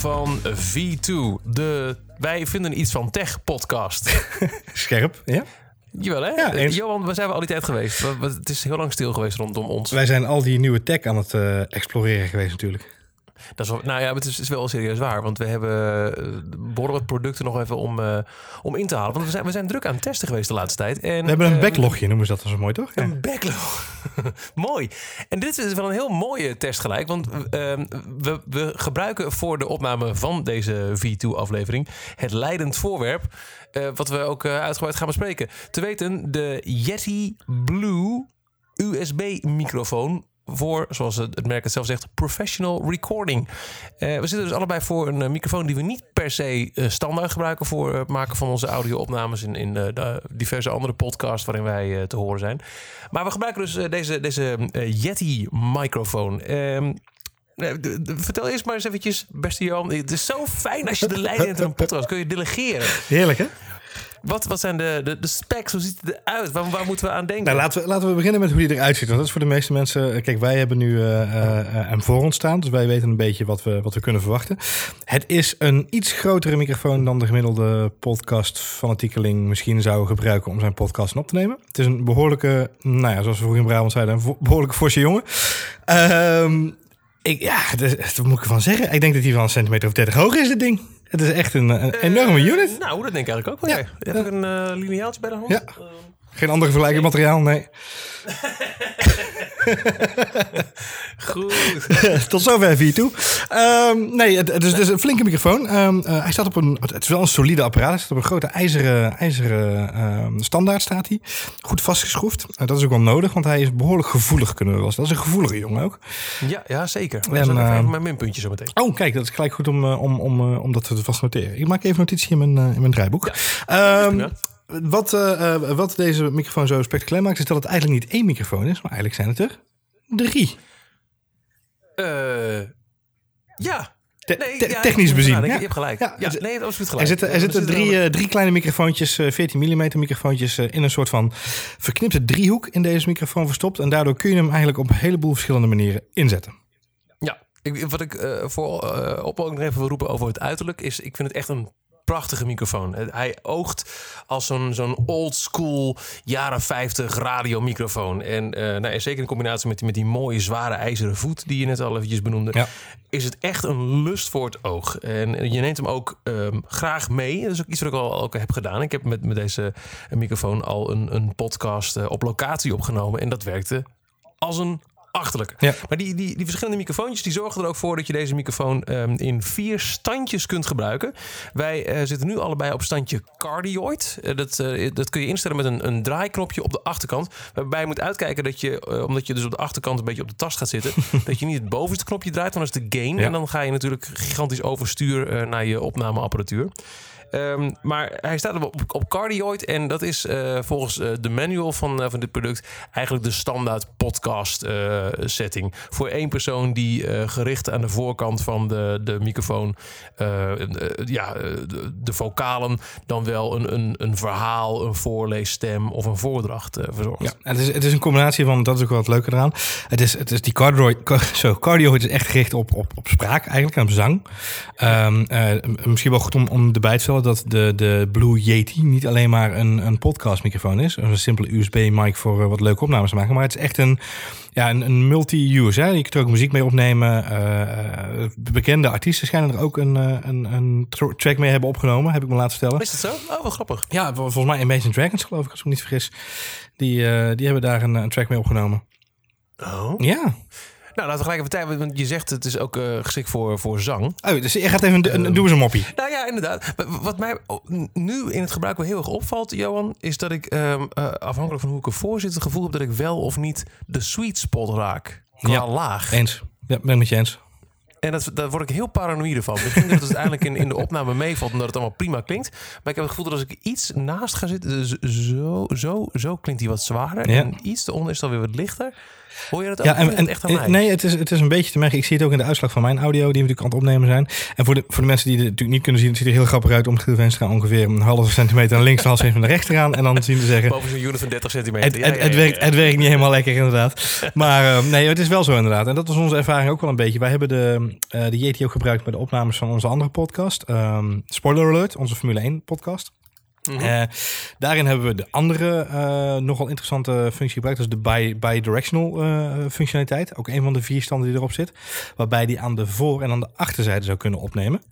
van V2. De Wij vinden iets van tech podcast. Scherp, ja. Jawel, hè? Ja, eens. Johan, waar zijn we al die tijd geweest? We- we- Het is heel lang stil geweest rondom ons. Wij zijn al die nieuwe tech aan het eh, exploreren geweest natuurlijk. Dat is wel, nou ja, het is, is wel serieus waar. Want we hebben eh, behoorlijk producten nog even om, eh, om in te halen. Want we zijn, we zijn druk aan het testen geweest de laatste tijd. En, We hebben een eh, backlogje, noemen ze dat zo mooi, toch? Een backlog. Mooi. En dit is wel een heel mooie test gelijk. Want ehm, we, we gebruiken voor de opname van deze V2-aflevering het leidend voorwerp. eh, wat we ook uitgebreid gaan bespreken. Te weten de Yeti Blue USB-microfoon. Voor, zoals het merk het zelf zegt, professional recording. Eh, we zitten dus allebei voor een eh, microfoon die we niet per se eh, standaard gebruiken voor het maken van onze audio-opnames in, in de diverse andere podcasts waarin wij te horen zijn. Maar we gebruiken dus deze, deze Yeti-microfoon. Ehm, eh, vertel eerst maar eens eventjes, beste Johan. Het is zo fijn als je de lijn in een podcast kun je delegeren. Heerlijk, hè? Wat, wat zijn de, de, specs? Hoe ziet het eruit? Waar, waar moeten we aan denken? Nou, laten we, laten we beginnen met hoe die eruit ziet. Want dat is voor de meeste mensen... eh, Kijk, wij hebben nu eh, eh, eh, hem voor ons staan. Dus wij weten een beetje wat we, wat we kunnen verwachten. Het is een iets grotere microfoon dan de gemiddelde podcast-fanatiekeling misschien zou gebruiken om zijn podcast op te nemen. Het is een behoorlijke, nou ja, zoals we vroeger in Brabant zeiden, een behoorlijke forse jongen. Ehm, ik, ja, wat moet ik ervan zeggen? Ik denk dat hij wel een centimeter of 30 hoog is, dit ding. Het is echt een, een enorme Eh, unit. Nou, dat denk ik eigenlijk ook wel. Ja. Heb ik een eh lineaaltje bij de hand? Ja. Geen andere vergelijkend materiaal, nee. Goed. Tot zover vier toe. Ehm, nee, het, is, is een flinke microfoon. Ehm, eh, hij staat op een. Het is wel een solide apparaat. Hij staat op een grote ijzeren, ijzeren ehm, standaard staat hij. Goed vastgeschroefd. Eh, dat is ook wel nodig, want hij is behoorlijk gevoelig kunnen we wel zeggen. Dat is een gevoelige jongen ook. Ja, ja zeker. En, mijn minpuntje zo meteen. Oh, kijk, dat is gelijk goed om, eh, om, om, om dat te vast noteren. Ik maak even notitie in mijn, in mijn draaiboek. Wat, eh, eh, wat deze microfoon zo spectaculair maakt, is dat het eigenlijk niet één microfoon is, maar eigenlijk zijn het er drie. Eh, ja. Te- Nee, te- ja, ik technisch bezien. ja. Je hebt gelijk. Ja, Ja, het- nee, absoluut Er gelijk. zitten, er zitten we drie, drie kleine microfoontjes, eh, 14 mm microfoontjes, in een soort van verknipte driehoek in deze microfoon verstopt. En daardoor kun je hem eigenlijk op een heleboel verschillende manieren inzetten. Ja, ik, wat ik voor op ook nog even wil roepen over het uiterlijk is, ik vind het echt een prachtige microfoon. Hij oogt als zo'n zo'n old school jaren 50 radiomicrofoon. En eh, nou, en zeker in combinatie met die, met die mooie zware ijzeren voet die je net al eventjes benoemde, Ja. is het echt een lust voor het oog. En je neemt hem ook ehm, graag mee. Dat is ook iets wat ik al ook heb gedaan. Ik heb met, met deze microfoon al een, een podcast eh, op locatie opgenomen en dat werkte als een achterlijke. Ja. Maar die, die, die verschillende microfoontjes die zorgen er ook voor dat je deze microfoon ehm, in vier standjes kunt gebruiken. Wij eh, zitten nu allebei op standje cardioid. Eh, dat, eh, dat kun je instellen met een, een draaiknopje op de achterkant. Waarbij je moet uitkijken dat je, omdat je dus op de achterkant een beetje op de tast gaat zitten, dat je niet het bovenste knopje draait, want dat is de gain. Ja. En dan ga je natuurlijk gigantisch overstuur naar je opnameapparatuur. Ehm, maar hij staat op, op cardioid en dat is eh, volgens eh, de manual van, eh, van dit product eigenlijk de standaard podcast setting. Voor één persoon die gericht aan de voorkant van de, de microfoon, ja, de, de vocalen, dan wel een, een, een verhaal, een voorleesstem of een voordracht verzorgt. Ja, het is, het is een combinatie van, dat is ook wel het leuke eraan. Het is, het is die cardioid, car- zo, cardioid is echt gericht op, op, op spraak eigenlijk, en op zang. Ehm, eh, misschien wel goed om, om erbij te stellen dat de, de Blue Yeti niet alleen maar een, een podcastmicrofoon is. Een simpele USB-mic voor eh, wat leuke opnames te maken. Maar het is echt een, ja, een, een multi-use. Je kunt er ook muziek mee opnemen. Eh, eh, bekende artiesten schijnen er ook een, een, een tr- track mee hebben opgenomen, heb ik me laten stellen. Is dat zo? Oh, wel grappig. Ja, vol- volgens mij Imagine Dragons, geloof ik, als ik me niet vergis. Die, die hebben daar een, een track mee opgenomen. Oh. Ja. Nou, laten we gelijk even tijd, want je zegt het is ook eh, geschikt voor, voor zang. Oh, dus je gaat even, een, een, doe eens een moppie. Nou ja, inderdaad. Wat mij nu in het gebruik wel heel erg opvalt, Johan, is dat ik ehm, eh, afhankelijk van hoe ik ervoor zit, het gevoel heb dat ik wel of niet de sweet spot raak. Qua Ja. laag. Eens. Ja, ben ik met je eens. En dat, daar word ik heel paranoïde van. Misschien dat het uiteindelijk in, in de opname meevalt en dat het allemaal prima klinkt. Maar ik heb het gevoel dat als ik iets naast ga zitten, dus zo, zo, zo klinkt hij wat zwaarder. Ja. En iets eronder is dan weer wat lichter. Hoor je dat ook? Ja, Of en, is het en echt aan mij? nee, het is, het is een beetje te merken. Ik zie het ook in de uitslag van mijn audio, die we natuurlijk aan het opnemen zijn. En voor de, voor de mensen die het natuurlijk niet kunnen zien, het ziet er heel grappig uit om te gaan ongeveer een halve centimeter naar links, een halve centimeter naar rechts te gaan. En dan zien te zeggen, Boven zo'n unit van 30 centimeter. het, het, werkt, het werkt niet helemaal lekker inderdaad. Maar eh, nee, het is wel zo inderdaad. En dat was onze ervaring ook wel een beetje. Wij hebben de, eh de Yeti ook gebruikt bij de opnames van onze andere podcast. Ehm, Spoiler Alert, onze Formule 1 podcast. Mhm. Eh, daarin hebben we de andere eh, nogal interessante functie gebruikt. Dat is de bi- bidirectional eh, functionaliteit. Ook een van de vier standen die erop zit. Waarbij die aan de voor- en aan de achterzijde zou kunnen opnemen.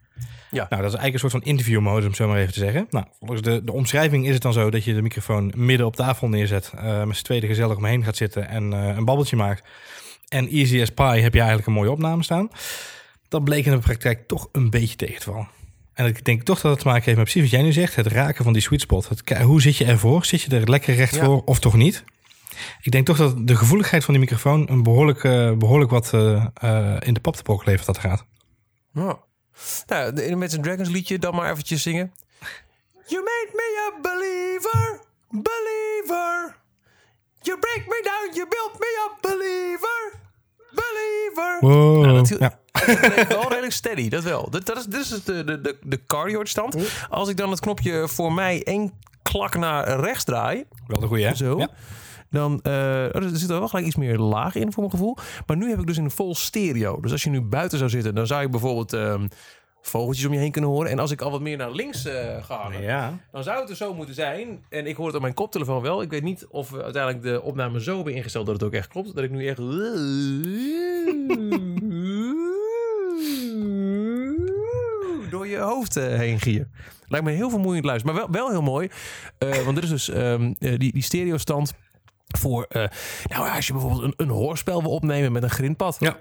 Ja. Nou, dat is eigenlijk een soort van interview mode, om zo maar even te zeggen. Nou, volgens de, de omschrijving is het dan zo dat je de microfoon midden op tafel neerzet. met z'n tweede gezellig omheen gaat zitten en een babbeltje maakt. En easy as pie heb je eigenlijk een mooie opname staan. Dat bleek in de praktijk toch een beetje tegen te vallen. En ik denk toch dat het te maken heeft met precies wat jij nu zegt. Het raken van die sweet spot. Het, hoe zit je ervoor? Zit je er lekker recht Ja. voor of toch niet? Ik denk toch dat de gevoeligheid van die microfoon een behoorlijk, eh, behoorlijk wat eh, eh, in de pap te brokken levert dat gaat. Ja. Nou, de Imagine Dragons liedje dan maar eventjes zingen. You made me a believer, believer. You break me down, you built me up, believer, believer. Wow. Nou, dat- ja. Wel redelijk steady, dat wel. Dat, dat is, dit is de, de, de, de cardio stand. Als ik dan het knopje voor mij één klak naar rechts draai, Wel de goede, hè? zo. Ja. Dan eh, oh, er zit er wel gelijk iets meer laag in voor mijn gevoel. Maar nu heb ik dus een vol stereo. Dus als je nu buiten zou zitten, dan zou je bijvoorbeeld ehm, vogeltjes om je heen kunnen horen. En als ik al wat meer naar links eh, ga Ja. dan zou het er zo moeten zijn. En ik hoor het op mijn koptelefoon wel. Ik weet niet of we uiteindelijk de opname zo hebben ingesteld dat het ook echt klopt. Dat ik nu echt. door je hoofd eh, heen gier. Lijkt me heel vermoeiend luisteren. Maar wel, wel heel mooi. Eh, want dit is dus ehm, eh, die, die stereostand voor... eh, nou, als je bijvoorbeeld een, een hoorspel wil opnemen met een grindpad. Ja.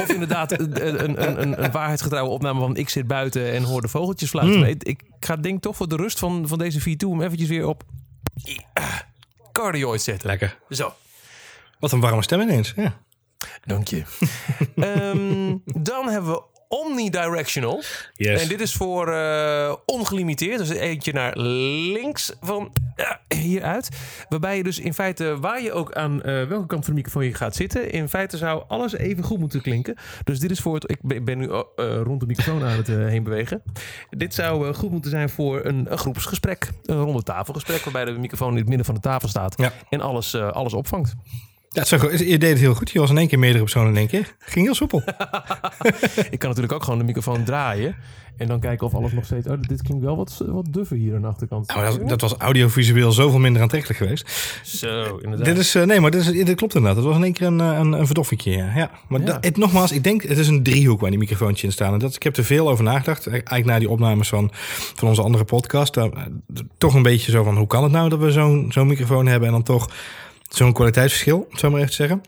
Of inderdaad een, een, een, een, waarheidsgetrouwe opname van ik zit buiten en hoor de vogeltjes fluiten. Hmm. Ik, ik ga denk toch voor de rust van, van deze V2 om eventjes weer op ah, cardioid zetten. Lekker. Zo, Wat een warme stem ineens. Ja. dank je. Ehm, dan hebben we omnidirectional. Yes. En dit is voor eh, ongelimiteerd. Dus eentje naar links van ja, hieruit. Waarbij je dus in feite, waar je ook aan eh, welke kant van de microfoon je gaat zitten, in feite zou alles even goed moeten klinken. Dus dit is voor het. Ik ben, nu oh, eh, rond de microfoon aan het eh, heen bewegen. Dit zou eh, goed moeten zijn voor een, een groepsgesprek, een ronde tafelgesprek, waarbij de microfoon in het midden van de tafel staat Ja. en alles, eh, alles opvangt. Ja, het is je deed het heel goed. Je was in één keer meerdere personen in één keer. Ging heel soepel. Ik kan natuurlijk ook gewoon de microfoon draaien en dan kijken of alles nog steeds. Oh, dit klinkt wel wat, wat duffer hier aan de achterkant. Nou, dat, dat was audiovisueel zoveel minder aantrekkelijk geweest. Zo, inderdaad. Dit is, eh, nee, maar dit, is, dit klopt inderdaad. Dat was in één keer een, eh, een, een verdoffingje. Ja. Ja. Maar Ja. dat- het, nogmaals, ik denk, het is een driehoek waar die microfoontjes in staan. En dat, ik heb er veel over nagedacht. Eigenlijk na die opnames van, van onze andere podcast. Eh, toch een beetje zo van, hoe kan het nou dat we zo'n zo'n microfoon hebben en dan toch zo'n kwaliteitsverschil, om het zo maar even te zeggen.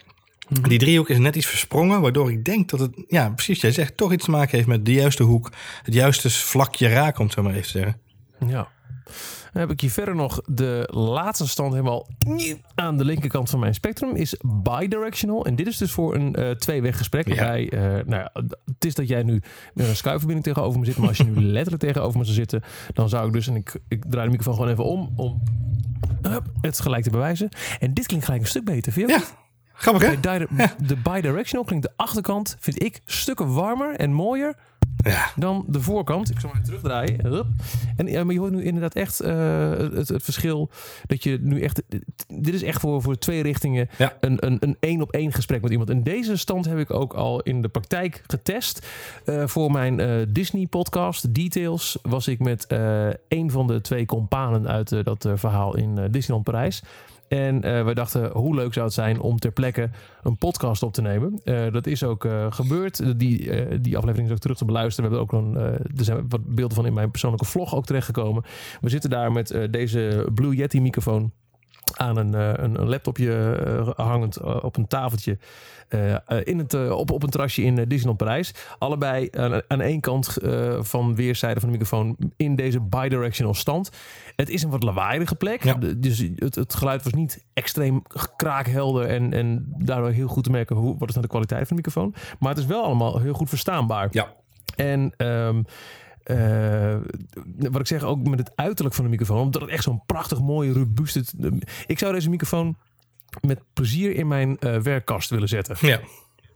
Die driehoek is net iets versprongen, waardoor ik denk dat het, ja, precies, jij zegt, toch iets te maken heeft met de juiste hoek, het juiste vlakje raken, om het zo maar even te zeggen. Ja. Dan heb ik hier verder nog de laatste stand helemaal aan de linkerkant van mijn spectrum. Is bidirectional. En dit is dus voor een eh tweeweg gesprek. Waarbij, eh, nou ja, het is dat jij nu met een schuifverbinding tegenover me zit. Maar als je nu letterlijk tegenover me zou zitten, dan zou ik dus, en ik, ik draai de microfoon gewoon even om, om hup, het gelijk te bewijzen. En dit klinkt gelijk een stuk beter, vind je Ja, grappig hè? De bidirectional klinkt de achterkant, vind ik, stukken warmer en mooier Ja, dan de voorkant. Ik zal maar terugdraaien. Hup. En, ja, maar je hoort nu inderdaad echt eh, het, het verschil. Dat je nu echt... Dit is echt voor, voor twee richtingen Ja. een, een, een één op één gesprek met iemand. En deze stand heb ik ook al in de praktijk getest. Eh, voor mijn eh, Disney podcast Details was ik met een van de twee companen uit dat verhaal in Disneyland Parijs. En eh we dachten, hoe leuk zou het zijn om ter plekke een podcast op te nemen. Eh, dat is ook eh, gebeurd. Die, die aflevering is ook terug te beluisteren. We hebben ook eh, er zijn wat beelden van in mijn persoonlijke vlog ook terechtgekomen. We zitten daar met deze Blue Yeti microfoon aan een, eh, een, een laptopje eh, hangend eh, op een tafeltje in het, op, op een terrasje in Disneyland Parijs. Allebei aan, aan één kant van weerszijden van de microfoon in deze bidirectional stand. Het is een wat lawaaierige plek. Ja. Dus het, het geluid was niet extreem kraakhelder en, en daardoor heel goed te merken hoe, wat is nou de kwaliteit van de microfoon. Maar het is wel allemaal heel goed verstaanbaar. ja. En ehm, eh, wat ik zeg, ook met het uiterlijk van de microfoon, omdat het echt zo'n prachtig mooie, robuuste. Ik zou deze microfoon met plezier in mijn eh, werkkast willen zetten. Ja.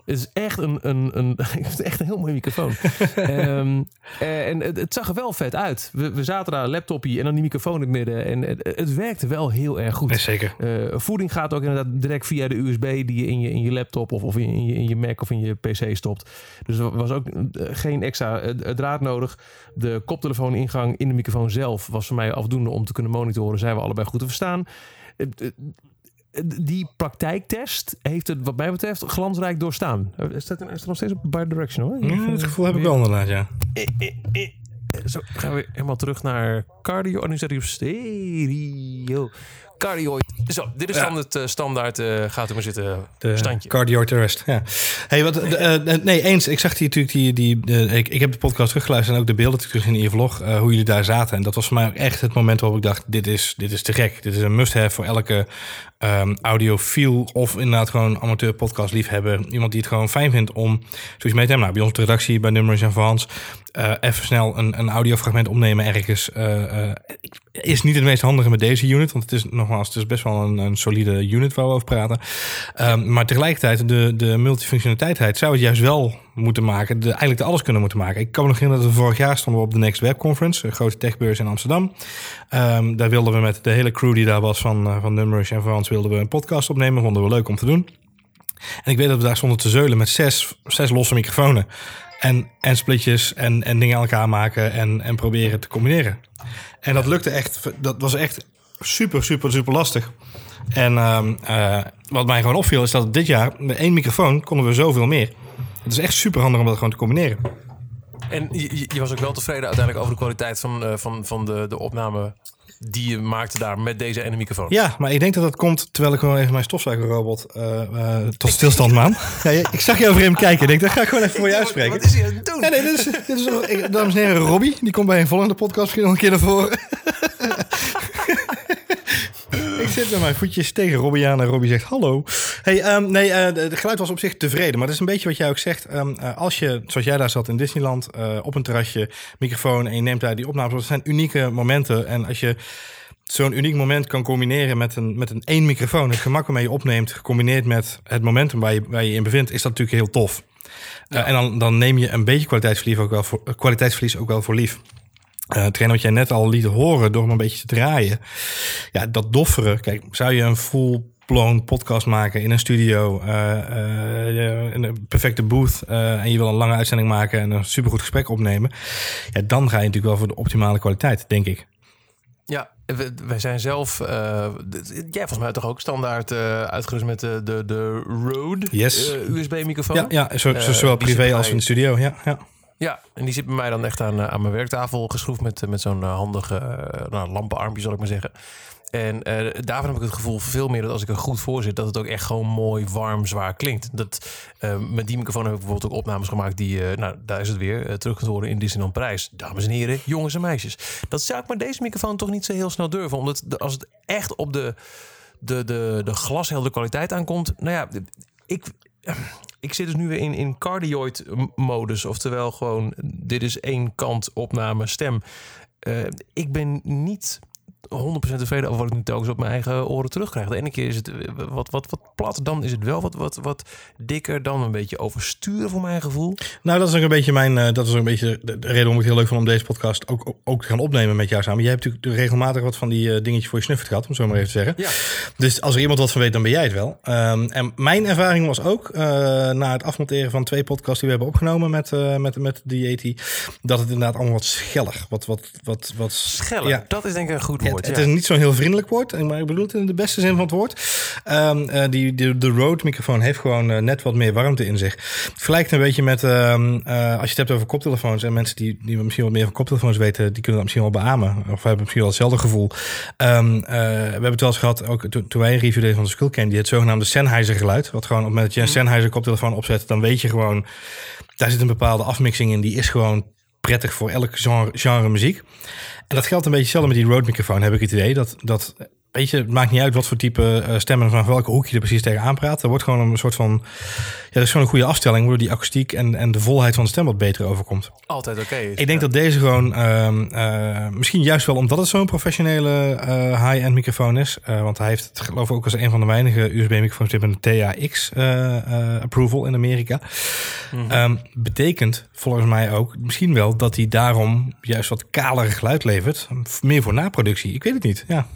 Het is echt een, een, een, echt een heel mooie microfoon. Ehm, eh, en het, het zag er wel vet uit. We, we zaten daar, laptopje en dan die microfoon in het midden. En het, het werkte wel heel erg goed. Nee, zeker. Eh, voeding gaat ook inderdaad direct via de USB die je in je, in je laptop of, of in, je, in je Mac of in je PC stopt. Dus er was ook eh, geen extra draad nodig. De koptelefooningang in de microfoon zelf was voor mij afdoende om te kunnen monitoren. Zijn we allebei goed te verstaan. Eh, eh, Die praktijktest heeft het wat mij betreft glansrijk doorstaan. Eh, Staat er nog steeds op bidirectional? Hè? Ja, dat gevoel heb ik wel inderdaad, ja. Zo gaan we helemaal terug naar cardio. Nu zit hij op stereo. Cardio. Zo, dit is Ja. dan het eh, standaard. eh, gaat u maar zitten De standje. cardio arrest, ja. Hey, wat, de, eh, eh, nee, eens. Ik zag die natuurlijk die, die de, ik, ik heb de podcast teruggeluisterd en ook de beelden terug in je vlog, eh, hoe jullie daar zaten. En dat was voor mij ook echt het moment waarop ik dacht, dit is, dit is te gek. Dit is een must-have voor elke ehm audiofiel of inderdaad gewoon amateur podcast liefhebber. Iemand die het gewoon fijn vindt om zoiets mee te hebben. Nou, bij ons de redactie, bij Nummers en Vans, eh, even snel een, een audiofragment opnemen ergens. eh, eh, is niet het meest handige met deze unit, want het is nogmaals, het is best wel een, een solide unit waar we over praten. Um, maar tegelijkertijd, de, de multifunctionaliteit zou het juist wel moeten maken. De, eigenlijk de alles kunnen moeten maken. Ik kan me nog herinneren dat we vorig jaar stonden we op de Next Web Conference, een grote techbeurs in Amsterdam. Um, daar wilden we met de hele crew die daar was van, uh, van Numbers en Frans, wilden we een podcast opnemen. Vonden we leuk om te doen. En ik weet dat we daar stonden te zeulen met zes, zes losse microfoons. En, en splitjes en, en dingen aan elkaar maken en, en proberen te combineren. En dat lukte echt, dat was echt super, super, super lastig. En um, uh, wat mij gewoon opviel is dat dit jaar met één microfoon konden we zoveel meer. Het is echt super handig om dat gewoon te combineren. En je, je was ook wel tevreden uiteindelijk over de kwaliteit van, uh, van, van de, de opname die je maakte daar met deze ene microfoon. Ja, maar ik denk dat dat komt terwijl ik gewoon even mijn stofzuigerrobot uh, uh, tot stilstand maan. ja, ik zag je over hem kijken. Ik denk, dat ga ik gewoon even voor je uitspreken. Wat is hij aan het doen? Nee, nee, dit is, dit is, dames en heren, Robbie. Die komt bij een volgende podcast misschien nog een keer naar voren. ik zit met mijn voetjes tegen Robbie aan en Robbie zegt hallo. Hey, um, nee, uh, de, de, geluid was op zich tevreden. Maar dat is een beetje wat jij ook zegt. Um, uh, als je, zoals jij daar zat in Disneyland, uh, op een terrasje, microfoon en je neemt daar die opnames. Dat zijn unieke momenten. En als je zo'n uniek moment kan combineren met een, met een één microfoon, het gemak waarmee je opneemt, gecombineerd met het momentum waar je, waar je in bevindt, is dat natuurlijk heel tof. Ja. en dan, dan neem je een beetje kwaliteitsverlies ook wel voor, kwaliteitsverlies ook wel voor lief. Uh, hetgeen wat jij net al liet horen door hem een beetje te draaien. Ja, dat dofferen. Kijk, zou je een full blown podcast maken in een studio, uh, uh, in een perfecte booth en je wil een lange uitzending maken en een supergoed gesprek opnemen, ja, dan ga je natuurlijk wel voor de optimale kwaliteit, denk ik. Ja, wij zijn zelf, jij volgens mij toch ook standaard uitgerust met de, de, de Rode yes. USB-microfoon. Ja, ja zo, zo, zowel privé als in de studio. Ja, ja. Ja, en die zit bij mij dan echt aan, aan mijn werktafel geschroefd met, met zo'n handige nou, lampenarmpje, zal ik maar zeggen. En daarvan heb ik het gevoel veel meer dat als ik er goed voor zit, dat het ook echt gewoon mooi, warm, zwaar klinkt. Dat, met die microfoon heb ik bijvoorbeeld ook opnames gemaakt die, nou daar is het weer, terug te horen in Disneyland Parijs. Dames en heren, jongens en meisjes. Dat zou ik met deze microfoon toch niet zo heel snel durven. Omdat als het echt op de, de, de, de glashelder kwaliteit aankomt, nou ja, ik, ik zit dus nu weer in, in cardioid modus. Oftewel gewoon, dit is één kant opname stem. Uh, ik ben niet 100% tevreden over wat ik nu telkens op mijn eigen oren terugkrijg. De ene keer is het eh, wat, wat, wat plat, dan is het wel wat, wat, wat dikker, dan een beetje oversturen voor mijn gevoel. Nou, dat is ook een beetje mijn, uh, dat is ook een beetje de, de reden waarom ik het heel leuk vond om deze podcast ook, ook, ook te gaan opnemen met jou samen. Jij hebt natuurlijk regelmatig wat van die uh, dingetjes voor je snuffert gehad, om zo maar even te zeggen. Ja. Dus als er iemand wat van weet, dan ben jij het wel. Um, en mijn ervaring was ook, uh, na het afmonteren van twee podcasts die we hebben opgenomen met, met, met die dat het inderdaad allemaal wat scheller, wat, wat, wat, wat scheller. Ja. Dat is denk ik een goed woord. Het, ja. is niet zo'n heel vriendelijk woord, maar ik bedoel het in de beste zin van het woord. Um, uh, die, de, de Rode microfoon heeft gewoon uh, net wat meer warmte in zich. Het vergelijkt een beetje met, um, uh, als je het hebt over koptelefoons en mensen die, die misschien wat meer van koptelefoons weten, die kunnen dat misschien wel beamen. Of hebben misschien wel hetzelfde gevoel. Um, we hebben het wel eens gehad, ook to, toen wij een review deden van de Skullcandy, het zogenaamde Sennheiser geluid. Wat gewoon op het moment dat je een Sennheiser koptelefoon opzet, dan weet je gewoon, daar zit een bepaalde afmixing in, die is gewoon prettig voor elk genre, genre muziek. En dat geldt een beetje hetzelfde met die Rode microfoon, heb ik het idee. Dat, dat weet je, het maakt niet uit wat voor type uh, stemmen van welke hoek je er precies tegenaan praat. Er wordt gewoon een soort van, ja, er is gewoon een goede afstelling, waardoor die akoestiek en, en de volheid van de stem wat beter overkomt. Altijd oké. Ik denk dat deze gewoon, uh, misschien juist wel omdat het zo'n professionele uh, high-end microfoon is, want hij heeft het geloof ik ook als een van de weinige USB-microfoons met een TAX approval in Amerika. Mm -hmm. um, betekent volgens mij ook misschien wel dat hij daarom juist wat kaler geluid levert, meer voor naproductie. Ik weet het niet. Ja.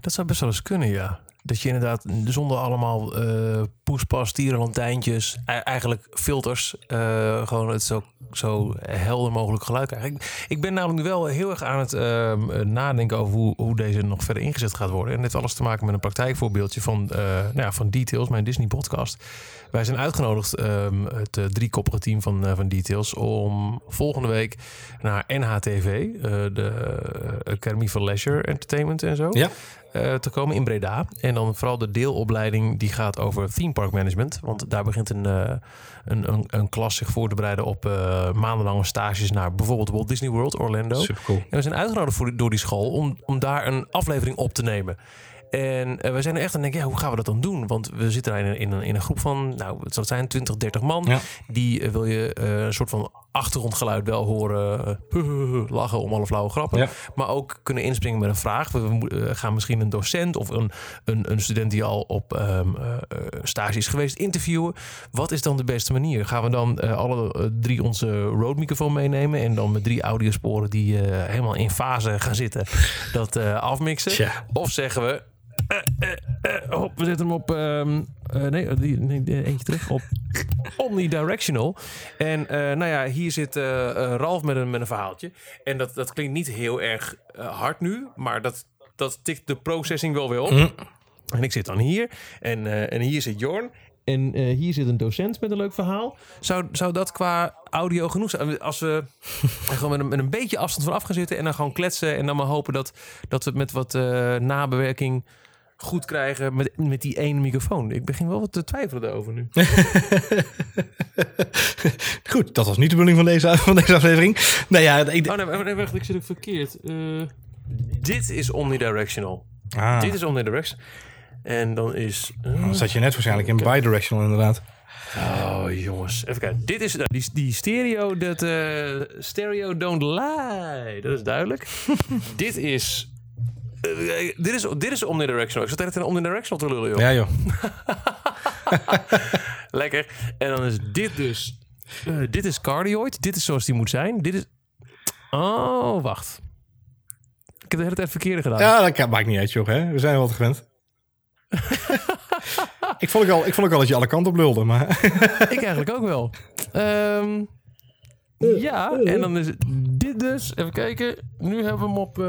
Dat zou best wel eens kunnen, ja. Dat je inderdaad zonder allemaal uh, poespas, tierenlantijntjes, eigenlijk filters, uh, gewoon het zo, zo helder mogelijk geluid krijgt. Ik, ben namelijk nu wel heel erg aan het uh, nadenken over hoe, hoe deze nog verder ingezet gaat worden. En dit alles te maken met een praktijkvoorbeeldje van, nou ja, van Details, mijn Disney podcast. Wij zijn uitgenodigd, um, het driekoppige team van, van Details, om volgende week naar NHTV, de Academy for Leisure Entertainment en zo, ja. Te komen in Breda. En dan vooral de deelopleiding die gaat over theme park management. Want daar begint een, een, een, een klas zich voor te bereiden op maandenlange stages naar bijvoorbeeld Walt Disney World, Orlando. Supercool. En we zijn uitgenodigd voor, door die school om, om daar een aflevering op te nemen. En we zijn er echt aan denken, ja, hoe gaan we dat dan doen? Want we zitten daar in een, in een, in een groep van, nou, het zal zijn 20, 30 man. Ja. Die wil je uh, een soort van achtergrondgeluid wel horen lachen om alle flauwe grappen. Ja. Maar ook kunnen inspringen met een vraag. We, we gaan misschien een docent of een, een, een student die al op um, stage is geweest interviewen. Wat is dan de beste manier? Gaan we dan alle drie onze Rode microfoon meenemen en dan met drie audiosporen die helemaal in fase gaan zitten dat afmixen? Of zeggen we, uh, uh, uh, hop, we zetten hem op. Um, nee, die, nee, eentje terug. Op omnidirectional. En nou ja, hier zit Ralf met een, met een verhaaltje. En dat, dat klinkt niet heel erg hard nu, maar dat, dat tikt de processing wel weer op. Mm. En ik zit dan hier. En, en hier zit Jorn. En uh, hier zit een docent met een leuk verhaal. Zou, zou dat qua audio genoeg zijn? Als we gewoon met een, met een beetje afstand van af gaan zitten en dan gewoon kletsen. En dan maar hopen dat, dat we het met wat uh, nabewerking goed krijgen met, met die ene microfoon. Ik begin wel wat te twijfelen daarover nu. goed, dat was niet de bedoeling van deze, van deze aflevering. Nou ja, ik... Oh nee, nee, wacht, ik zit ook verkeerd. Uh, dit is omnidirectional. Ah. Dit is omnidirectional. En dan is... Uh, dan zat je net waarschijnlijk in bidirectional inderdaad. Oh jongens, even kijken. Dit is uh, die, die stereo, dat uh, stereo don't lie. Dat is duidelijk. dit is... Uh, dit is, dit is omnidirectional. Ik zat net in omnidirectional te lullen, joh. Ja, joh. Lekker. En dan is dit dus... Uh, dit is cardioid. Dit is zoals die moet zijn. Dit is... Oh, wacht. Ik heb de hele tijd verkeerde gedaan. Ja, dat maakt niet uit, joh. Hè? We zijn wel gewend. ik, vond ook al, ik vond ook al dat je alle kanten op lulde, maar... ik eigenlijk ook wel. Um, ja, en dan is dit dus... Even kijken. Nu hebben we hem op... Uh,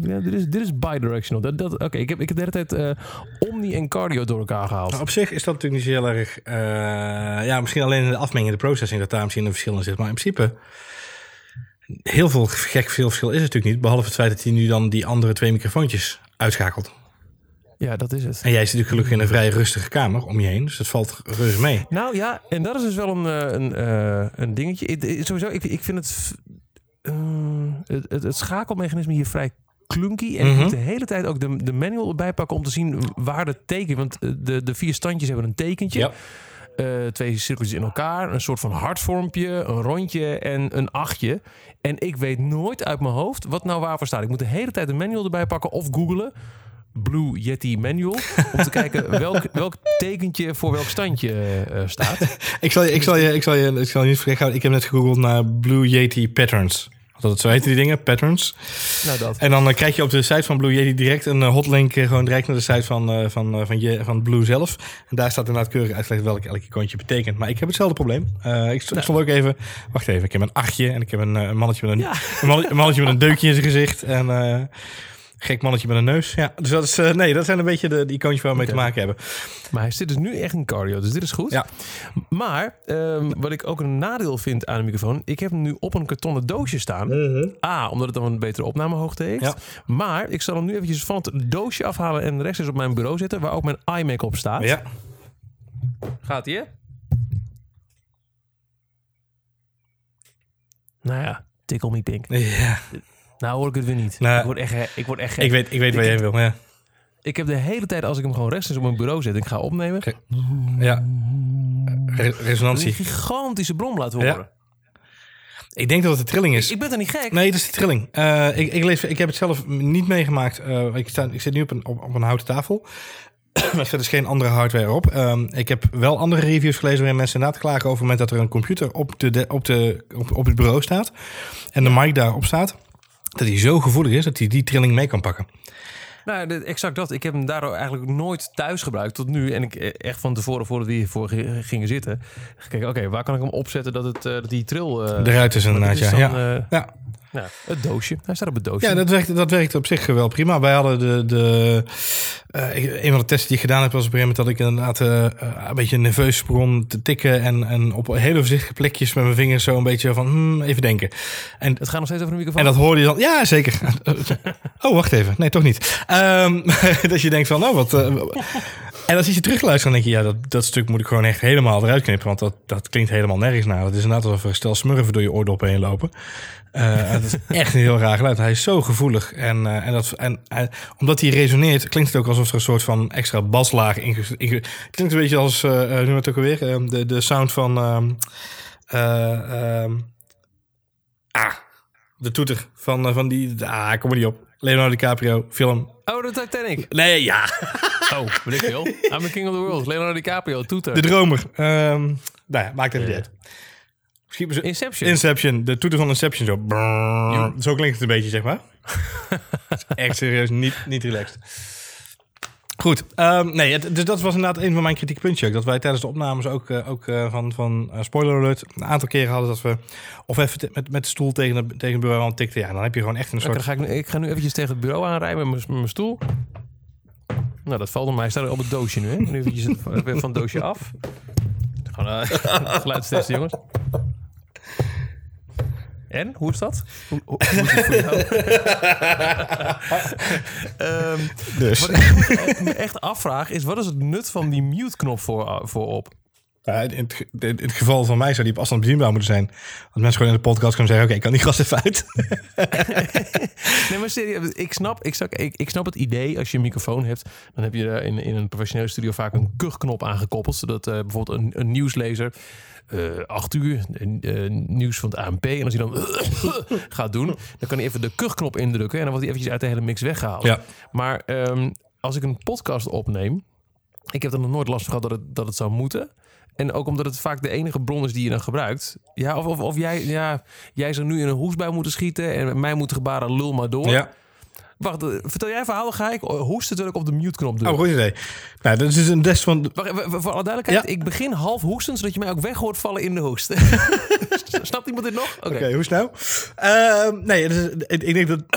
ja, dit, is, dit is bidirectional. Dat, dat, Oké, okay, ik, heb, ik heb de hele tijd uh, Omni en Cardio door elkaar gehaald. Nou, op zich is dat natuurlijk niet zo heel erg... Uh, ja, misschien alleen in de afmenging, de processing... dat daar misschien een verschil in zit. Maar in principe... Heel veel gek veel verschil is het natuurlijk niet. Behalve het feit dat hij nu dan die andere twee microfoontjes uitschakelt. Ja, dat is het. En jij zit natuurlijk gelukkig in een vrij rustige kamer om je heen. Dus dat valt reuze mee. Nou ja, en dat is dus wel een, een, een, een dingetje. Ik, sowieso, ik, ik vind het, uh, het, het, schakelmechanisme hier vrij clunky. En mm -hmm. ik moet de hele tijd ook de, de manual erbij pakken om te zien waar de teken... Want de, de vier standjes hebben een tekentje. Ja. Uh, twee cirkeltjes in elkaar. Een soort van hartvormpje, een rondje en een achtje. En ik weet nooit uit mijn hoofd wat nou waarvoor staat. Ik moet de hele tijd de manual erbij pakken of googlen. Blue Yeti manual. Om te kijken welk, welk tekentje voor welk standje uh, staat. ik, zal je, ik, zal je, ik, zal je, ik zal je niet vergeten. Ik heb net gegoogeld naar Blue Yeti patterns. Dat zo heten die dingen, patterns. Nou, dat. En dan uh, krijg je op de site van Blue Yeti direct een uh, hotlink uh, gewoon direct naar de site van, van, van, je, van Blue zelf. En daar staat inderdaad keurig uitgelegd welk elk icoontje betekent. Maar ik heb hetzelfde probleem. Ik, ik stond ook even, wacht even, ik heb een achtje en ik heb een, een mannetje met een, Ja. een, mannetje, een mannetje met een deukje in zijn gezicht. En gek mannetje met een neus. Ja, dus dat is, uh, nee, dat zijn een beetje de, de icoontjes waar we mee te maken hebben. Maar hij zit dus nu echt in cardio, dus dit is goed. Ja. Maar ehm, wat ik ook een nadeel vind aan de microfoon... ik heb hem nu op een kartonnen doosje staan. A, omdat het dan een betere opnamehoogte heeft. Ja. Maar ik zal hem nu eventjes van het doosje afhalen... en rechts eens op mijn bureau zetten... waar ook mijn iMac op staat. Ja. Gaat ie, hè? Nou ja, tickle me pink. Ja. Nou hoor ik het weer niet. Nou, ik, word echt, ik word echt gek. Ik weet, ik weet waar Ik- jij wil. Ja. Ik heb de hele tijd, als ik hem gewoon rechtstreeks op mijn bureau zet en ik ga opnemen, ja. Re- een resonantie. gigantische brom laten horen. Ja. Ik denk dat het de trilling is. Ik ben er niet gek. Nee, dat is de trilling. Eh, ik, ik, lees, ik heb het zelf niet meegemaakt. Eh, ik, sta, ik zit nu op een, op, op een houten tafel. Met verder is geen andere hardware op. Ehm, ik heb wel andere reviews gelezen waarin mensen inderdaad klagen over het moment dat er een computer op, de, de- op, de, op, op het bureau staat. En de mic daarop staat. Dat hij zo gevoelig is dat hij die trilling mee kan pakken. Nou, exact dat. Ik heb hem daardoor eigenlijk nooit thuis gebruikt tot nu. En ik eh, echt van tevoren, voordat we hiervoor gi- gingen zitten, gekeken, oké, waar kan ik hem opzetten dat, het, eh, dat die tril... eh, Eruit is inderdaad, ja. ja. Ja, het doosje. Hij staat op het doosje. Ja, dat werkt, dat werkt op zich wel prima. Wij hadden de. de eh, een van de tests die ik gedaan heb was op een gegeven moment dat ik inderdaad eh, eh, een beetje nerveus begon te tikken. En, en op hele voorzichtige plekjes met mijn vingers zo een beetje van hmm, even denken. En, Het gaat nog steeds over de microfoon. en dat hoorde je dan. Ja, zeker. Oh, wacht even. Nee, toch niet. Ehm, dat je denkt van, nou wat. eh, en als je terugluistert, dan denk je, ja, dat, dat stuk moet ik gewoon echt helemaal eruit knippen. Want dat, dat klinkt helemaal nergens naar. Het is inderdaad alsof er stel smurfen door je oordop heen lopen. Eh, het is echt een heel raar geluid. Hij is zo gevoelig. En, eh, en, dat, en omdat hij resoneert, klinkt het ook alsof er een soort van extra baslaag in. Klinkt een beetje als, eh uh, noem het ook alweer, eh, de, de sound van. ehm, eh, ehm, ah, de toeter van, van die. Ah, kom er niet op. Leonardo DiCaprio, film. Oh, de Titanic. Nee, ja. Oh, weet ik veel. I'm the king of the world. Leonardo DiCaprio, toeter. De dromer. Ehm nou ja, maakt even niet uit. Misschien Inception. Inception, de toeter van Inception zo. Zo klinkt het een beetje, zeg maar. Het echt serieus niet, niet relaxed. Goed, ehm, nee, het- dus dat was inderdaad een van mijn kritiekpuntjes. ook. Dat wij tijdens de opnames ook, eh, ook eh, van, van eh, spoiler alert een aantal keren hadden dat we of even te- met, met de stoel tegen, de, tegen het bureau aan tikten. Ja, dan heb je gewoon echt een soort... dan ga ik, ik ga nu eventjes tegen het bureau aanrijden met mijn- stoel. Nou, dat valt op mij. Staat op het doosje nu. Hè? Nu eventjes van het doosje af. Gewoon uh, geluid testen, jongens. En, hoe is dat? Hoe, hoe, hoe is het voor jou? Ehm, Dus. wat ik me echt afvraag is, wat is het nut van die mute-knop voor, voorop? Ja, in, het, in het geval van mij zou die op afstand bedienbaar moeten zijn. Want mensen gewoon in de podcast kunnen zeggen... oké, ik kan die gast even uit. Nee, maar serieus, ik snap, ik, snap, ik, ik snap het idee. Als je een microfoon hebt, dan heb je in, in een professionele studio vaak een kuchknop aangekoppeld. Zodat eh, bijvoorbeeld een, een nieuwslezer eh acht uur eh, nieuws van het ANP. En als hij dan gaat doen, dan kan hij even de kuchknop indrukken. En dan wordt hij eventjes uit de hele mix weggehaald. Ja. Maar ehm, als ik een podcast opneem, ik heb er nog nooit last van gehad dat het, dat het zou moeten. En ook omdat het vaak de enige bron is die je dan gebruikt. Ja, of, of, of jij, ja, jij zou nu in een hoestbui moeten schieten en mij moeten gebaren lul maar door. Ja. Wacht, eh, vertel jij verhaal, ga ik hoesten terwijl ik op de mute-knop doe. Oh, goed idee. Nou, dat is dus een des van... Wacht, voor alle duidelijkheid, Ja. ik begin half hoesten, zodat je mij ook weg hoort vallen in de hoest. Snapt iemand dit nog? Oké. Hoe snel? Ehm, nee, ik, ik denk dat...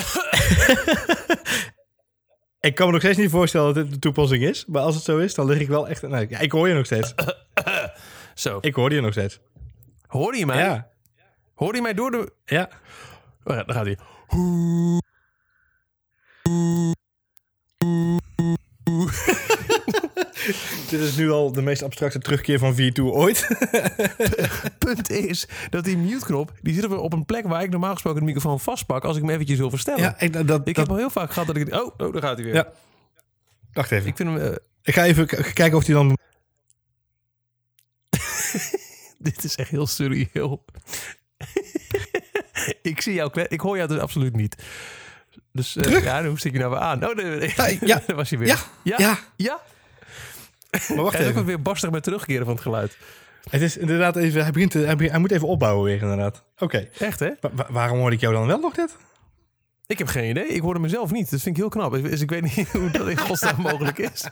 ik kan me nog steeds niet voorstellen dat dit de toepassing is. Maar als het zo is, dan lig ik wel echt... Nee, ja, ik hoor je nog steeds. Zo. Ik hoor je nog steeds. Hoorde je mij? Ja. Hoorde je mij door de... Ja. Oh ja, daar gaat hij. Dit is nu al de meest abstracte terugkeer van V2 ooit. Punt is dat die mute-knop, die zit op een plek waar ik normaal gesproken de microfoon vastpak als ik hem eventjes wil verstellen. ja, ik, dat, dat, Ik heb al heel vaak gehad dat ik... Oh, oh daar gaat hij weer. Ja. Wacht even. Ik vind hem... eh, Ik ga even kijken of hij dan... dit is echt heel surreal. ik zie jou... Ik hoor jou dus absoluut niet. Dus eh, ja, dan hoest ik je nou weer aan. Oh, nee, nee. Ja, ja. daar was hij weer. Ja, Ja? ja. Ja? Maar wacht is ook even. weer barstig met terugkeren van het geluid. Het is inderdaad even... Hij, begint te, hij, begint- hij moet even opbouwen weer, inderdaad. Oké. Echt, hè? Wa- wa- waarom hoorde ik jou dan wel nog net? Ik heb geen idee. Ik hoorde mezelf niet. Dat vind ik heel knap. Dus ik weet niet hoe dat in godsnaam mogelijk is.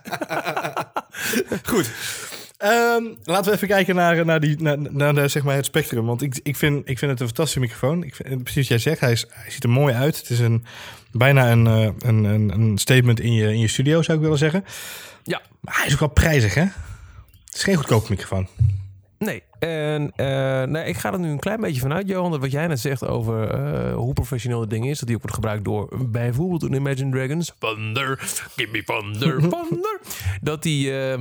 Goed. Ehm, laten we even kijken naar, naar, die, naar, naar de, zeg maar het spectrum. Want ik, ik, vind, ik vind het een fantastische microfoon. Ik vind, precies wat jij zegt, hij, is, hij ziet er mooi uit. Het is een, bijna een, eh, een, een, een statement in je, in je studio, zou ik willen zeggen. Ja. Maar hij is ook wel prijzig, hè? Het is geen goedkope microfoon. Nee. En uh, nee, ik ga er nu een klein beetje vanuit, Johan, dat wat jij net zegt over uh, hoe professioneel het ding is, dat die ook wordt gebruikt door bijvoorbeeld een Imagine Dragons, Thunder, give me thunder, thunder, dat die, uh,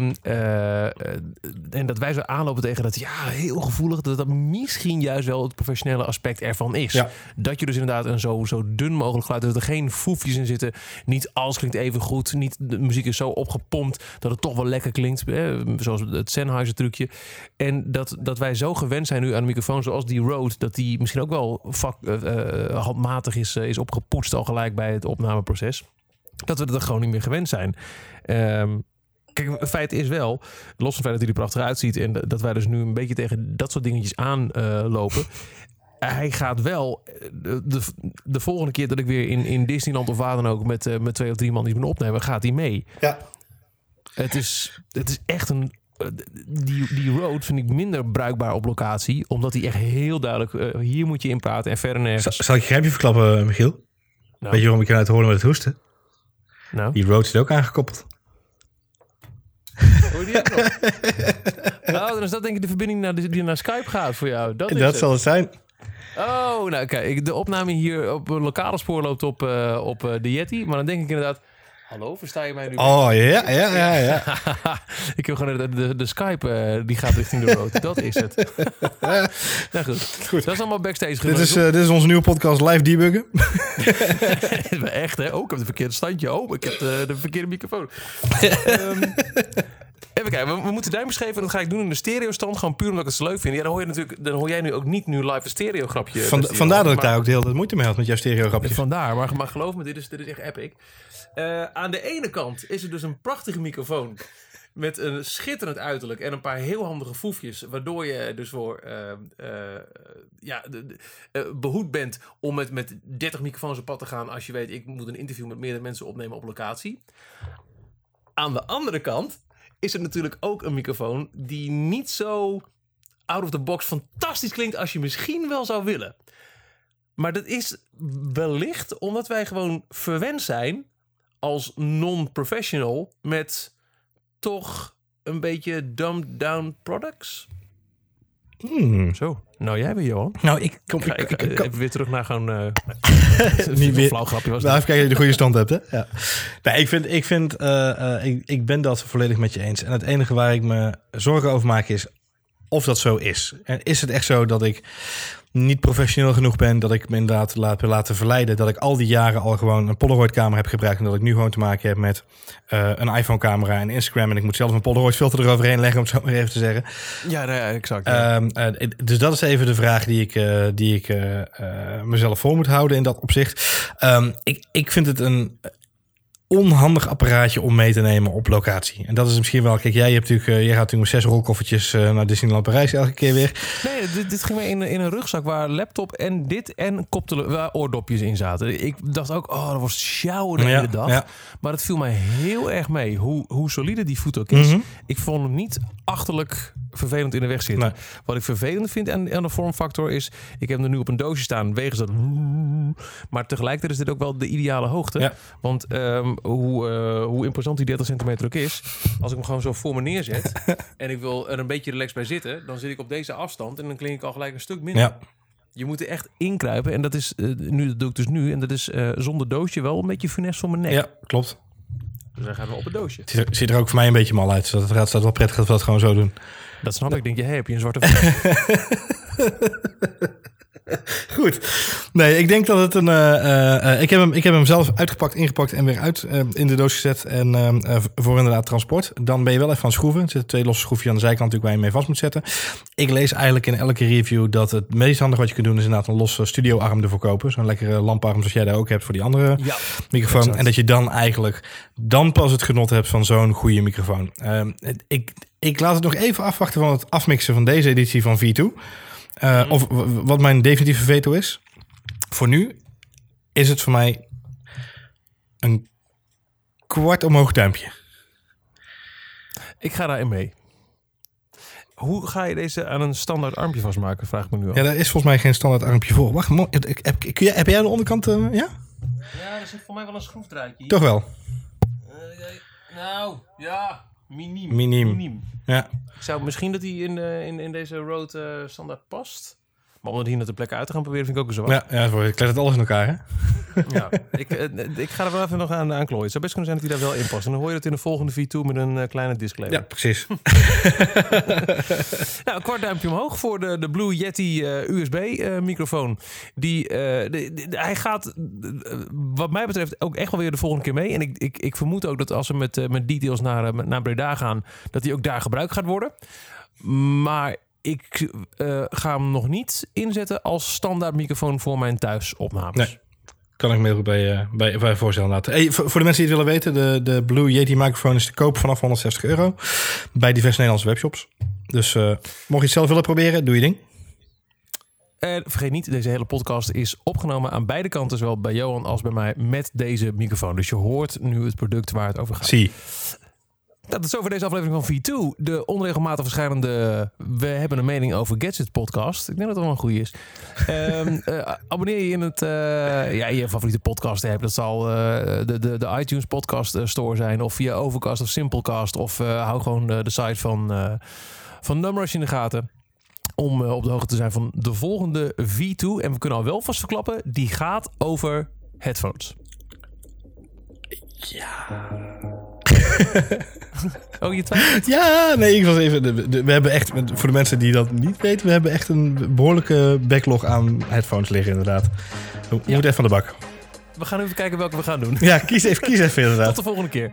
en dat wij zo aanlopen tegen dat, ja, heel gevoelig, dat dat misschien juist wel het professionele aspect ervan is. Ja. Dat je dus inderdaad een zo, zo dun mogelijk geluid, dat er geen foefjes in zitten, niet alles klinkt even goed, niet de muziek is zo opgepompt dat het toch wel lekker klinkt, zoals het Sennheiser trucje. En dat, dat wij zo gewend zijn nu aan een microfoon zoals die Rode, dat die misschien ook wel vak, uh, handmatig is, is opgepoetst al gelijk bij het opnameproces. Dat we er gewoon niet meer gewend zijn. Um, Kijk, het feit is wel, los van het feit dat hij er prachtig uitziet en dat wij dus nu een beetje tegen dat soort dingetjes aanlopen. Uh, hij gaat wel de, de, volgende keer dat ik weer in, in Disneyland of waar dan ook met, uh, met twee of drie man die me opnemen, gaat hij mee. Ja. Het is, het is echt een eh, die, die road vind ik minder bruikbaar op locatie. Omdat hij echt heel duidelijk... Uh, hier moet je in praten en verder nergens. Zal, ik je grijpje verklappen, Michiel? Nou. Weet je waarom ik je uit horen met het hoesten? Nou. Die road zit ook aangekoppeld. Hoor je die nou, dan is dat denk ik de verbinding naar, die naar Skype gaat voor jou. Dat, is dat zal het zijn. Oh, nou kijk, de opname hier op een lokale spoor loopt op, uh, op de Yeti. Maar dan denk ik inderdaad... Hallo, versta je mij nu? Oh ja, ja, ja, ja. ik heb gewoon de, de, de Skype uh, die gaat richting de road. dat is het. nou goed. goed. Dat is allemaal backstage. Dit is, uh, dit is onze nieuwe podcast live debuggen. Echt hè? Oh, ik heb het verkeerde standje. Oh, ik heb de, de verkeerde microfoon. um, Even kijken, we, we moeten duimpjes geven. Dat ga ik doen in de stereo stand. Gewoon puur omdat ik het zo leuk vind. Ja, dan hoor, je natuurlijk, dan hoor jij nu ook niet nu live een stereo grapje. Van, vandaar dat ik daar ook de hele tijd moeite mee had met jouw stereo grapje. Vandaar, maar, maar geloof me, dit is, dit is echt epic. Uh, aan de ene kant is er dus een prachtige microfoon. Met een schitterend uiterlijk en een paar heel handige foefjes. Waardoor je dus voor uh, uh, ja, de, de, behoed bent om met, met 30 microfoons op pad te gaan. Als je weet, ik moet een interview met meerdere mensen opnemen op locatie. Aan de andere kant is er natuurlijk ook een microfoon die niet zo out of the box fantastisch klinkt als je misschien wel zou willen. Maar dat is wellicht omdat wij gewoon verwend zijn als non-professional met toch een beetje dumbed down products. Hmm. Zo, nou jij weer Johan. Nou, ik kom ik, ik, ik, even weer terug naar gewoon. Uh, niet weer. Flauw grapje was. Nou, even kijken of je de goede stand hebt, hè? Ja. Nee, ik vind, ik vind, uh, uh, ik, ik ben dat volledig met je eens. En het enige waar ik me zorgen over maak is of dat zo is. En is het echt zo dat ik niet professioneel genoeg ben, dat ik me inderdaad laat, laten verleiden, dat ik al die jaren al gewoon een Polaroid-camera heb gebruikt en dat ik nu gewoon te maken heb met uh, een iPhone-camera en Instagram en ik moet zelf een Polaroid-filter eroverheen leggen, om het zo maar even te zeggen. Ja, ja exact. Ja. Uh, uh, dus dat is even de vraag die ik, die ik mezelf voor moet houden in dat opzicht. Um, ik, ik vind het een onhandig apparaatje om mee te nemen op locatie. En dat is misschien wel... Kijk, jij, hebt natuurlijk, uh, jij gaat natuurlijk met zes rolkoffertjes uh, naar Disneyland Parijs elke keer weer. Nee, dit, dit ging me in, in een rugzak waar laptop en dit en waar oordopjes in zaten. Ik dacht ook, oh, dat was sjouwen de ja, hele dag. Ja. Maar het viel mij heel erg mee hoe, hoe solide die voet ook is. Mm -hmm. Ik vond hem niet achterlijk vervelend in de weg zitten. Nee. Wat ik vervelend vind aan, aan de vormfactor is... ik heb hem nu op een doosje staan, wegens dat... maar tegelijkertijd is dit ook wel de ideale hoogte. Ja. Want um, hoe, uh, hoe imposant die 30 centimeter ook is... als ik hem gewoon zo voor me neerzet... en ik wil er een beetje relaxed bij zitten... dan zit ik op deze afstand en dan klink ik al gelijk een stuk minder. Ja. Je moet er echt inkruipen. En dat is uh, nu dat doe ik dus nu. En dat is uh, zonder doosje wel een beetje funest voor mijn nek. Ja, klopt. Dus dan gaan we op het doosje. Het ziet er, ziet er ook voor mij een beetje mal uit. Dus het staat wel prettig dat we dat gewoon zo doen. Dat snap ik. Denk je, hey, heb je een zwarte Goed. Nee, ik denk dat het een. Uh, uh, ik, heb hem, ik heb hem zelf uitgepakt, ingepakt en weer uit uh, in de doos gezet. En voor inderdaad transport. Dan ben je wel even van schroeven. Er zitten twee losse schroefjes aan de zijkant natuurlijk waar je mee vast moet zetten. Ik lees eigenlijk in elke review dat het meest handig wat je kunt doen is inderdaad een losse studioarm ervoor kopen. Zo'n lekkere lamparm zoals jij daar ook hebt voor die andere ja, microfoon. exact. En dat je dan eigenlijk dan pas het genot hebt van zo'n goede microfoon. Ehm, ik, ik laat het nog even afwachten van het afmixen van deze editie van V2. Uh, of wat mijn definitieve veto is. Voor nu is het voor mij een kwart omhoog duimpje. Ik ga daarin mee. Hoe ga je deze aan een standaard armpje vastmaken, vraag ik me nu af. Ja, daar is volgens mij geen standaard armpje voor. Wacht, heb, heb, heb jij aan de onderkant, uh, ja? Ja, er zit voor mij wel een schroefdraadje. Toch wel? Uh, nou, ja, Miniem. Miniem. Ja. Ik zou misschien dat hij in, eh, in, in deze road eh, standaard past. Maar om dat hier naar de plekken uit te gaan proberen vind ik ook zo. Ja, ja, voor- je klettert alles in elkaar, hè? Ja, ik, eh, ik ga er wel even nog aan, aan klooien. Het zou best kunnen zijn dat hij daar wel in past. En dan hoor je dat in de volgende V2 met een eh, kleine disclaimer. Ja, precies. Nou, een kwart duimpje omhoog voor de, de Blue Yeti eh, USB-microfoon. die, de- de- de- hij gaat, wat mij betreft, ook echt wel weer de volgende keer mee. En ik, ik, ik vermoed ook dat als we met, met details naar, naar Breda gaan, dat hij ook daar gebruikt gaat worden. Maar ik eh, ga hem nog niet inzetten als standaard microfoon voor mijn thuisopnames. Nee. Kan ik me heel goed bij, eh, bij, bij voorstellen laten. Hey, voor, voor de mensen die het willen weten, de, de Blue Yeti microfoon is te koop vanaf 160 euro. Bij diverse Nederlandse webshops. Dus eh, mocht je het zelf willen proberen, doe je ding. En vergeet niet, deze hele podcast is opgenomen aan beide kanten, zowel bij Johan als bij mij, met deze microfoon. Dus je hoort nu het product waar het over gaat. Zie. Dat is over deze aflevering van V2. De onregelmatig verschijnende We hebben een mening over Gadget podcast. Ik denk dat dat wel een goede is. Ehm, eh, abonneer je in, het, eh, ja, je favoriete podcast app. Dat zal eh, de, de, de iTunes podcast store zijn. Of via Overcast of Simplecast. Of hou gewoon de, de site van, van Numbers in de gaten. Om op de hoogte te zijn van de volgende V2. En we kunnen al wel vast verklappen. Die gaat over headphones. Oh, je twijfelt? Ja, nee, ik was even. de- de- we hebben echt, voor de mensen die dat niet weten, we hebben echt een behoorlijke backlog aan headphones liggen, inderdaad. We moeten even van de bak. We gaan even kijken welke we gaan doen. Ja, kies even, kies even Tot inderdaad. de volgende keer.